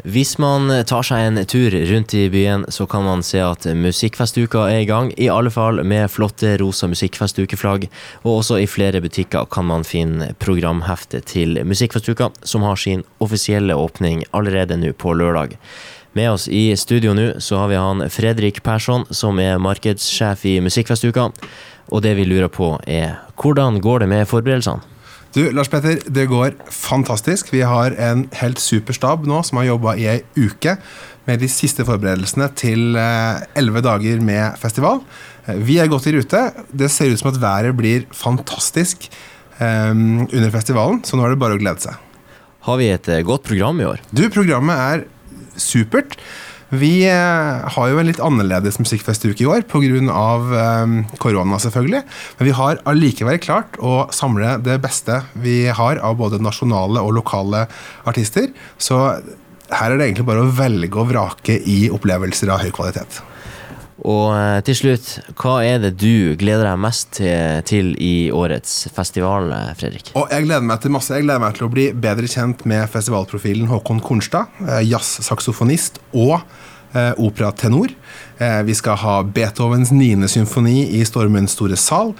Hvis man tar seg en tur rundt i byen, så kan man se at musikkfestuka er i gang. I alle fall med flotte rosa musikkfestukeflagg. Og også i flere butikker kan man finne programheftet til musikkfestuka, som har sin offisielle åpning allerede nå på lørdag. Med oss i studio nå så har vi han Fredrik Persson, som er markedssjef i Musikkfestuka. Og det vi lurer på er, hvordan går det med forberedelsene? Du, Lars Petter, det går fantastisk. Vi har en helt super stab nå som har jobba i ei uke med de siste forberedelsene til elleve dager med festival. Vi er godt i rute. Det ser ut som at været blir fantastisk um, under festivalen, så nå er det bare å glede seg. Har vi et godt program i år? Du, programmet er supert. Vi har jo en litt annerledes musikkfestuke i år pga. korona, selvfølgelig. Men vi har allikevel klart å samle det beste vi har av både nasjonale og lokale artister. Så her er det egentlig bare å velge og vrake i opplevelser av høy kvalitet. Og til slutt, hva er det du gleder deg mest til, til, i årets festival, Fredrik? Og jeg gleder meg til masse. Jeg gleder meg til å bli bedre kjent med festivalprofilen Håkon Kornstad, jazzsaksofonist og eh, operatenor. Eh, vi skal ha Beethovens 9. symfoni i Stormens store sal.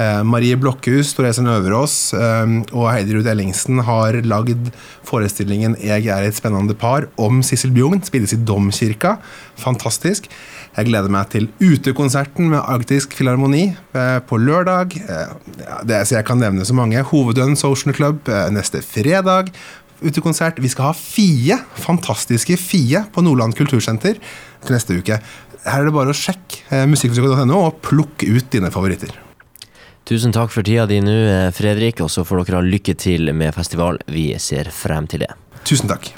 Eh, Marie Blokhus, Toresen Øverås og Heidi Ruud Ellingsen har lagd forestillingen 'Jeg er et spennende par' om Sissel Bjugn. Spilles i Domkirka. Fantastisk. Jeg gleder meg til utekonserten med Arktisk Filharmoni på lørdag. Det, så jeg kan nevne så mange. Hovedøen Social Club neste fredag. Utekonsert. Vi skal ha Fie, fantastiske Fie, på Nordland kultursenter til neste uke. Her er det bare å sjekke musikkfysikk.no og plukke ut dine favoritter. Tusen takk for tida di nå, Fredrik, og så får dere ha lykke til med festival. Vi ser frem til det. Tusen takk.